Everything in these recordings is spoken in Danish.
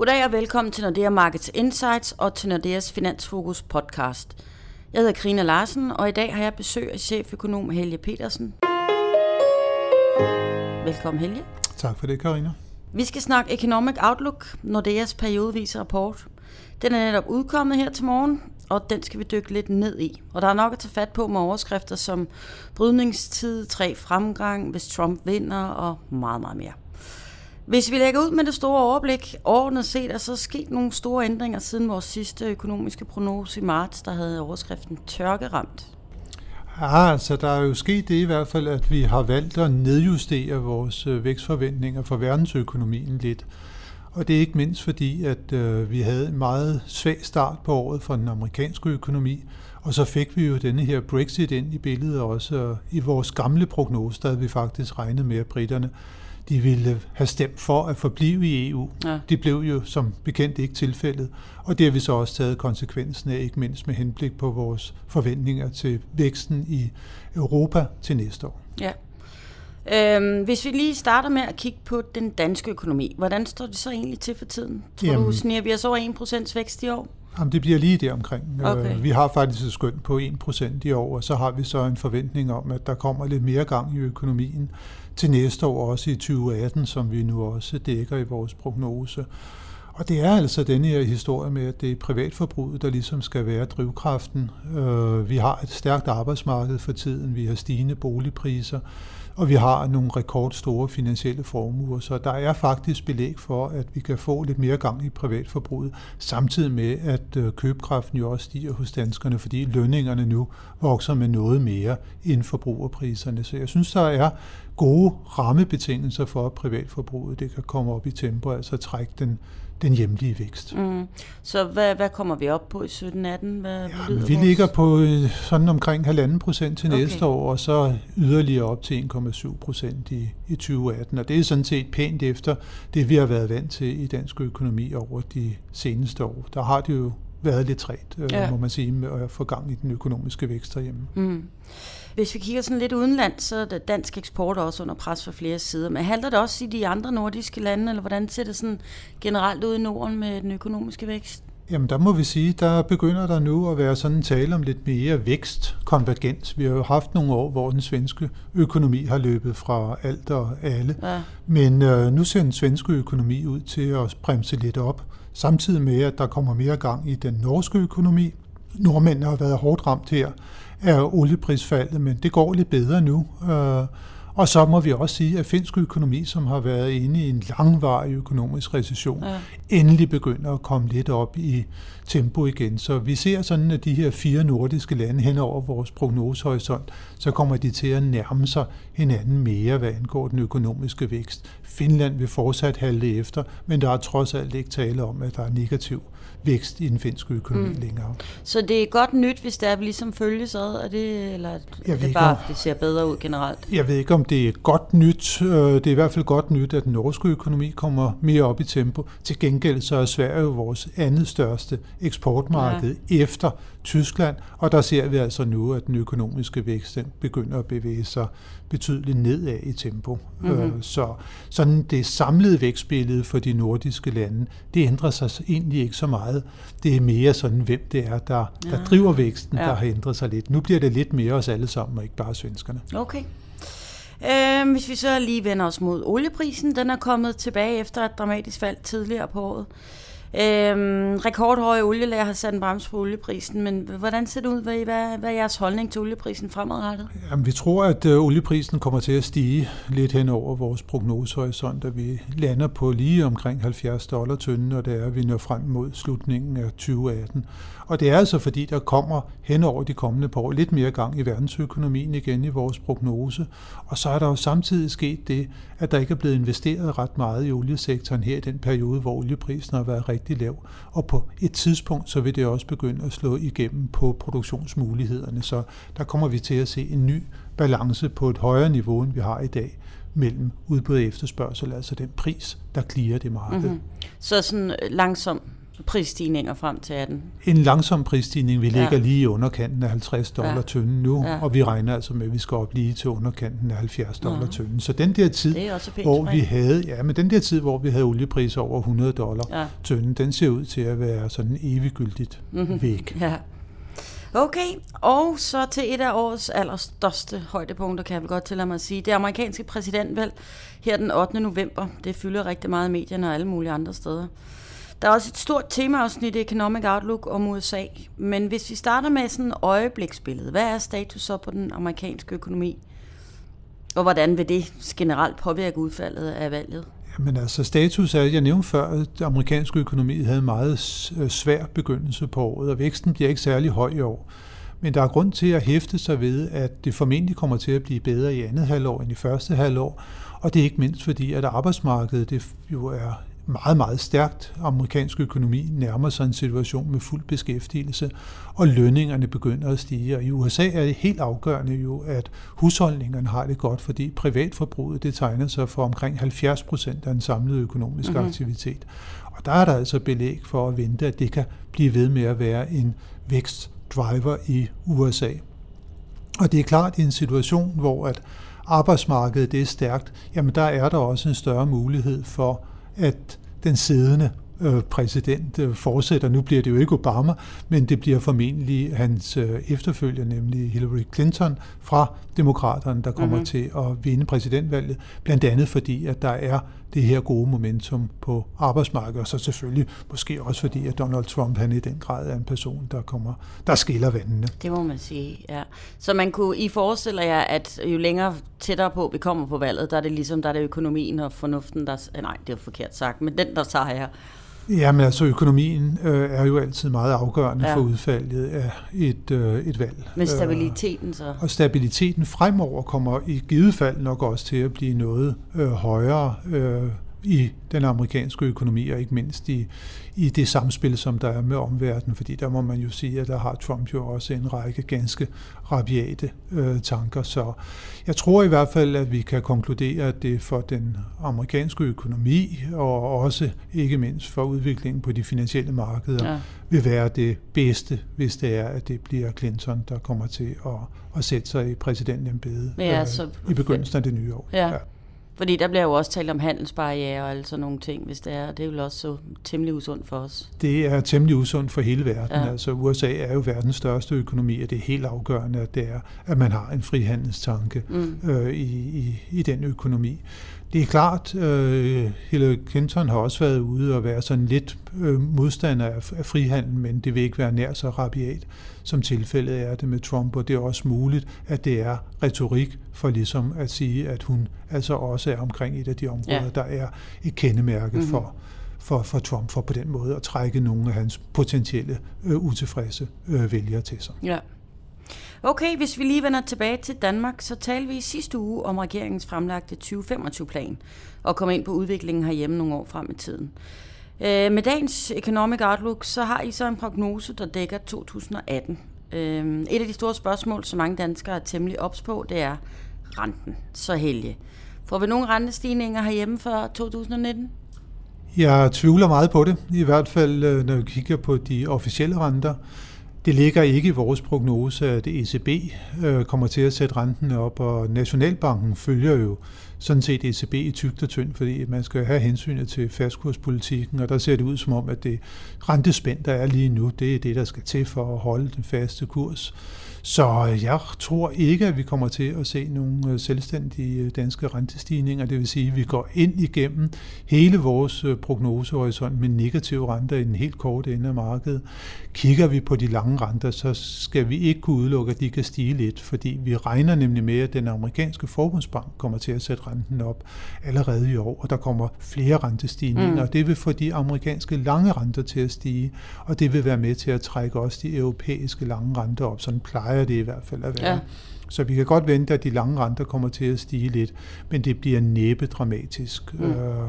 Goddag og velkommen til Nordea Markets Insights og til Nordeas Finansfokus podcast. Jeg hedder Karina Larsen, og i dag har jeg besøg af cheføkonom Helge Petersen. Velkommen Helge. Tak for det, Karina. Vi skal snakke Economic Outlook, Nordeas periodevise rapport. Den er netop udkommet her til morgen, og den skal vi dykke lidt ned i. Og der er nok at tage fat på med overskrifter som brydningstid, tre fremgang, hvis Trump vinder og meget, meget mere. Hvis vi lægger ud med det store overblik, overordnet set er så sket nogle store ændringer siden vores sidste økonomiske prognose i marts, der havde overskriften tørkeramt. Ja, altså der er jo sket det i hvert fald, at vi har valgt at nedjustere vores øh, vækstforventninger for verdensøkonomien lidt. Og det er ikke mindst fordi, at øh, vi havde en meget svag start på året for den amerikanske økonomi, og så fik vi jo denne her Brexit ind i billedet også. I vores gamle prognose, der havde vi faktisk regnet med, at britterne de ville have stemt for at forblive i EU. Ja. Det blev jo som bekendt ikke tilfældet, og det har vi så også taget konsekvensen af, ikke mindst med henblik på vores forventninger til væksten i Europa til næste år. Ja. Øhm, hvis vi lige starter med at kigge på den danske økonomi, hvordan står det så egentlig til for tiden? Tror Jamen, du, sniger vi os over 1% vækst i år? Jamen, det bliver lige der omkring. Okay. Øh, vi har faktisk et skøn på 1% i år, og så har vi så en forventning om, at der kommer lidt mere gang i økonomien til næste år, også i 2018, som vi nu også dækker i vores prognose. Og det er altså denne her historie med, at det er privatforbruget, der ligesom skal være drivkraften. Øh, vi har et stærkt arbejdsmarked for tiden, vi har stigende boligpriser, og vi har nogle rekordstore finansielle formuer, så der er faktisk belæg for, at vi kan få lidt mere gang i privatforbruget, samtidig med, at øh, købekraften jo også stiger hos danskerne, fordi lønningerne nu vokser med noget mere end forbrugerpriserne. Så jeg synes, der er gode rammebetingelser for, at privatforbruget det kan komme op i tempo, altså trække den den hjemlige vækst. Mm. Så hvad, hvad kommer vi op på i 17-18? Hvad ja, vi ligger på øh, sådan omkring halvanden procent til okay. næste år, og så yderligere op til 1,7 procent i, i 2018. Og det er sådan set pænt efter det, vi har været vant til i dansk økonomi over de seneste år. Der har det jo været lidt træt, øh, ja. må man sige, med at få gang i den økonomiske vækst derhjemme. Mm. Hvis vi kigger sådan lidt udenland, så er det dansk eksport også under pres fra flere sider. Men handler det også i de andre nordiske lande, eller hvordan ser det sådan generelt ud i Norden med den økonomiske vækst? Jamen der må vi sige, der begynder der nu at være sådan en tale om lidt mere vækstkonvergens. Vi har jo haft nogle år, hvor den svenske økonomi har løbet fra alt og alle. Ja. Men øh, nu ser den svenske økonomi ud til at bremse lidt op, samtidig med, at der kommer mere gang i den norske økonomi. Nordmændene har været hårdt ramt her af olieprisfaldet, men det går lidt bedre nu. Øh, og så må vi også sige, at finsk økonomi, som har været inde i en langvarig økonomisk recession, ja. endelig begynder at komme lidt op i tempo igen. Så vi ser sådan, at de her fire nordiske lande hen over vores prognosehorisont, så kommer de til at nærme sig hinanden mere, hvad angår den økonomiske vækst. Finland vil fortsat halte efter, men der er trods alt ikke tale om, at der er negativ vækst i den finske økonomi mm. længere. Så det er godt nyt, hvis det er, vi ligesom følges ad, er det, eller er det bare, om, det ser bedre ud generelt? Jeg ved ikke, om det er godt nyt. Øh, det er i hvert fald godt nyt, at den norske økonomi kommer mere op i tempo. Til gengæld så er Sverige jo vores andet største eksportmarked ja. efter Tyskland, og der ser vi altså nu, at den økonomiske vækst den begynder at bevæge sig betydeligt nedad i tempo. Mm-hmm. Så sådan det samlede vækstbillede for de nordiske lande, det ændrer sig egentlig ikke så meget. Det er mere sådan, hvem det er, der, der ja. driver væksten, ja. der har ændret sig lidt. Nu bliver det lidt mere os alle sammen, og ikke bare svenskerne. Okay. Øh, hvis vi så lige vender os mod olieprisen, den er kommet tilbage efter et dramatisk fald tidligere på året. Øhm, rekordhøje olielager har sat en bremse på olieprisen, men hvordan ser det ud? Hvad, hvad, hvad er jeres holdning til olieprisen fremadrettet? Jamen, vi tror, at øh, olieprisen kommer til at stige lidt hen over vores prognosehorisont, at vi lander på lige omkring 70 dollar tønden, og det er, at vi når frem mod slutningen af 2018. Og det er altså fordi, der kommer hen over de kommende par år lidt mere gang i verdensøkonomien igen i vores prognose. Og så er der jo samtidig sket det, at der ikke er blevet investeret ret meget i oliesektoren her i den periode, hvor olieprisen har været rigtig lav. Og på et tidspunkt, så vil det også begynde at slå igennem på produktionsmulighederne. Så der kommer vi til at se en ny balance på et højere niveau, end vi har i dag mellem udbud og efterspørgsel, altså den pris, der klirer det marked. Mm-hmm. Så sådan langsom prisstigninger frem til 18. En langsom prisstigning. Vi ligger ja. lige i underkanten af 50 dollar ja. tønden nu, ja. og vi regner altså med, at vi skal op lige til underkanten af 70 dollar ja. tønden. Så den der tid, hvor vi havde, ja, men den der tid, hvor vi havde oliepriser over 100 dollar ja. tønden, den ser ud til at være sådan eviggyldigt mm-hmm. væk. Ja. Okay, og så til et af årets allerstørste højdepunkter, kan jeg vel godt tillade mig at sige. Det amerikanske præsidentvalg her den 8. november. Det fylder rigtig meget i medierne og alle mulige andre steder. Der er også et stort temaafsnit i Economic Outlook om USA, men hvis vi starter med sådan et øjebliksbillede, hvad er status så på den amerikanske økonomi? Og hvordan vil det generelt påvirke udfaldet af valget? Jamen altså status er, jeg nævnte før, at den amerikanske økonomi havde en meget øh, svær begyndelse på året, og væksten bliver ikke særlig høj i år. Men der er grund til at hæfte sig ved, at det formentlig kommer til at blive bedre i andet halvår end i første halvår, og det er ikke mindst fordi, at arbejdsmarkedet det jo er meget, meget stærkt. Amerikansk økonomi nærmer sig en situation med fuld beskæftigelse, og lønningerne begynder at stige. Og i USA er det helt afgørende jo, at husholdningerne har det godt, fordi privatforbruget det tegner sig for omkring 70 procent af den samlede økonomiske mm-hmm. aktivitet. Og der er der altså belæg for at vente, at det kan blive ved med at være en vækstdriver i USA. Og det er klart i en situation, hvor at arbejdsmarkedet det er stærkt, jamen der er der også en større mulighed for, at den siddende øh, præsident øh, fortsætter. Nu bliver det jo ikke Obama, men det bliver formentlig hans øh, efterfølger, nemlig Hillary Clinton fra Demokraterne, der kommer mm-hmm. til at vinde præsidentvalget, blandt andet fordi, at der er det her gode momentum på arbejdsmarkedet, og så selvfølgelig måske også fordi, at Donald Trump han i den grad er en person, der kommer, der skiller vandene. Det må man sige, ja. Så man kunne, I forestiller jer, at jo længere tættere på vi kommer på valget, der er det ligesom, der er det økonomien og fornuften, der, nej, det er jo forkert sagt, men den, der sejrer. Jamen altså, økonomien øh, er jo altid meget afgørende ja. for udfaldet af et, øh, et valg. Men stabiliteten så? Og stabiliteten fremover kommer i givet fald nok også til at blive noget øh, højere øh, i den amerikanske økonomi, og ikke mindst i, i det samspil, som der er med omverdenen, fordi der må man jo sige, at der har Trump jo også en række ganske rabiate øh, tanker. Så jeg tror i hvert fald, at vi kan konkludere, at det for den amerikanske økonomi, og også ikke mindst for udviklingen på de finansielle markeder, ja. vil være det bedste, hvis det er, at det bliver Clinton, der kommer til at, at sætte sig i præsidentembedet ja, øh, i begyndelsen af det nye år. Ja. Ja. Fordi der bliver jo også talt om handelsbarriere og alle sådan nogle ting, hvis det er. Det er jo også så temmelig usundt for os. Det er temmelig usundt for hele verden. Ja. Altså USA er jo verdens største økonomi, og det er helt afgørende, at, det er, at man har en frihandelstanke mm. øh, i, i, i den økonomi. Det er klart, uh, Hillary Clinton har også været ude og være sådan lidt uh, modstander af, af frihandel, men det vil ikke være nær så rabiat, som tilfældet er det med Trump, og det er også muligt, at det er retorik for ligesom at sige, at hun altså også er omkring et af de områder, ja. der er et kendemærke mm-hmm. for, for, for Trump, for på den måde at trække nogle af hans potentielle uh, utilfredse uh, vælgere til sig. Ja. Okay, hvis vi lige vender tilbage til Danmark, så talte vi i sidste uge om regeringens fremlagte 2025-plan og kom ind på udviklingen herhjemme nogle år frem i tiden. Øh, med dagens Economic Outlook, så har I så en prognose, der dækker 2018. Øh, et af de store spørgsmål, som mange danskere er temmelig ops på, det er renten. Så helge. Får vi nogle rentestigninger herhjemme for 2019? Jeg tvivler meget på det, i hvert fald øh, når vi kigger på de officielle renter. Det ligger ikke i vores prognose, at ECB øh, kommer til at sætte renten op, og Nationalbanken følger jo sådan set ECB i tygt og tyndt, fordi man skal have hensynet til fastkurspolitikken, og der ser det ud som om, at det rentespænd, der er lige nu, det er det, der skal til for at holde den faste kurs. Så jeg tror ikke, at vi kommer til at se nogle øh, selvstændige øh, danske rentestigninger. Det vil sige, at vi går ind igennem hele vores øh, prognosehorisont med negative renter i den helt korte ende af markedet. Kigger vi på de lange renter, så skal vi ikke kunne udelukke, at de kan stige lidt, fordi vi regner nemlig med, at den amerikanske forbundsbank kommer til at sætte renten op allerede i år, og der kommer flere rentestigninger, mm. og det vil få de amerikanske lange renter til at stige, og det vil være med til at trække også de europæiske lange renter op. Sådan plejer det i hvert fald at være. Ja. Så vi kan godt vente, at de lange renter kommer til at stige lidt, men det bliver næppe dramatisk. Mm. Øh,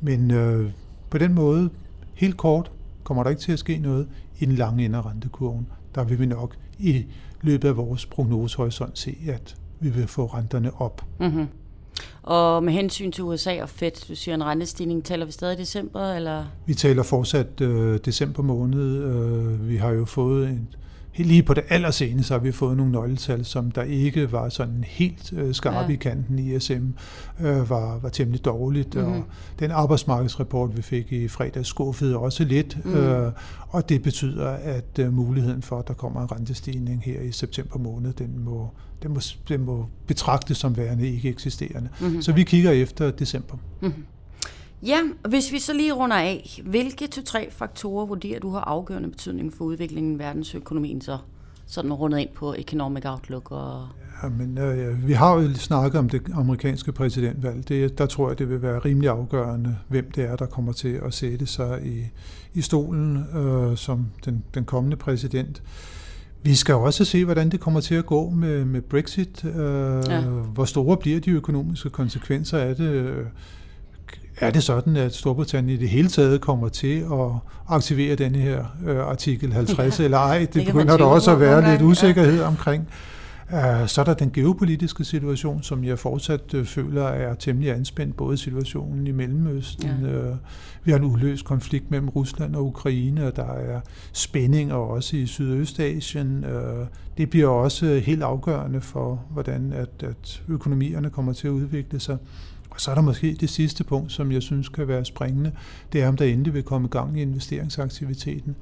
men øh, på den måde, helt kort, kommer der ikke til at ske noget i den lange ende af rentekurven. Der vil vi nok i løbet af vores prognosehorisont se, at vi vil få renterne op. Mm-hmm. Og med hensyn til USA og Fed, du siger en rentestigning, taler vi stadig i december? Eller? Vi taler fortsat øh, december måned. Øh, vi har jo fået en, lige på det allerseneste har vi fået nogle nøgletal, som der ikke var sådan helt øh, skarpe ja. i kanten. ISM øh, var, var temmelig dårligt, mm-hmm. og den arbejdsmarkedsrapport, vi fik i fredags, skuffede også lidt, mm. øh, og det betyder, at øh, muligheden for, at der kommer en rentestigning her i september måned, den må, den må, den må betragtes som værende ikke eksisterende. Mm-hmm. Så vi kigger efter december. Mm-hmm. Ja, hvis vi så lige runder af, hvilke to-tre faktorer vurderer du har afgørende betydning for udviklingen i verdensøkonomien så? Sådan rundet ind på Economic Outlook og... Ja, men øh, vi har jo snakket om det amerikanske præsidentvalg. Det, der tror jeg, det vil være rimelig afgørende, hvem det er, der kommer til at sætte sig i, i stolen øh, som den, den kommende præsident. Vi skal også se, hvordan det kommer til at gå med, med Brexit. Øh, ja. Hvor store bliver de økonomiske konsekvenser af det? Er det sådan, at Storbritannien i det hele taget kommer til at aktivere denne her øh, artikel 50 ja, eller ej? Det, det begynder der også at være lidt usikkerhed ja. omkring. Uh, så er der den geopolitiske situation, som jeg fortsat uh, føler er temmelig anspændt, både situationen i Mellemøsten. Ja. Uh, vi har en uløst konflikt mellem Rusland og Ukraine, og der er spændinger også i Sydøstasien. Det bliver også helt afgørende for, hvordan at, at økonomierne kommer til at udvikle sig. Og så er der måske det sidste punkt, som jeg synes kan være springende, det er, om der endelig vil komme i gang i investeringsaktiviteten.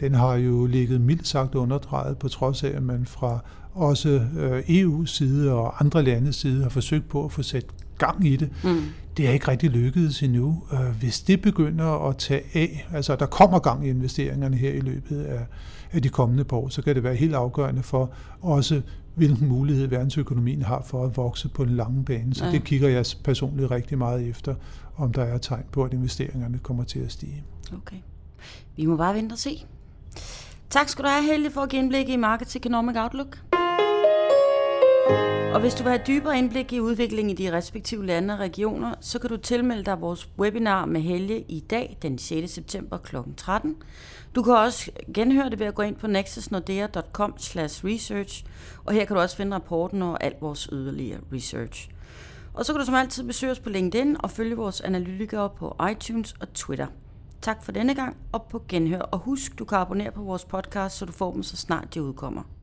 Den har jo ligget mildt sagt underdrejet, på trods af, at man fra også øh, EU's side og andre landes side har forsøgt på at få sat gang i det. Mm. Det er ikke rigtig lykkedes endnu. Øh, hvis det begynder at tage af, altså der kommer gang i investeringerne her i løbet af, af de kommende par år, så kan det være helt afgørende for også hvilken mulighed verdensøkonomien har for at vokse på den lange bane. Så ja. det kigger jeg personligt rigtig meget efter, om der er tegn på, at investeringerne kommer til at stige. Okay. Vi må bare vente og se. Tak skal du have, Helge, for at give indblik i Market Economic Outlook. Og hvis du vil have dybere indblik i udviklingen i de respektive lande og regioner, så kan du tilmelde dig vores webinar med Helge i dag, den 6. september kl. 13. Du kan også genhøre det ved at gå ind på nexusnordea.com research, og her kan du også finde rapporten og alt vores yderligere research. Og så kan du som altid besøge os på LinkedIn og følge vores analytikere på iTunes og Twitter. Tak for denne gang, og på genhør. Og husk, du kan abonnere på vores podcast, så du får dem så snart de udkommer.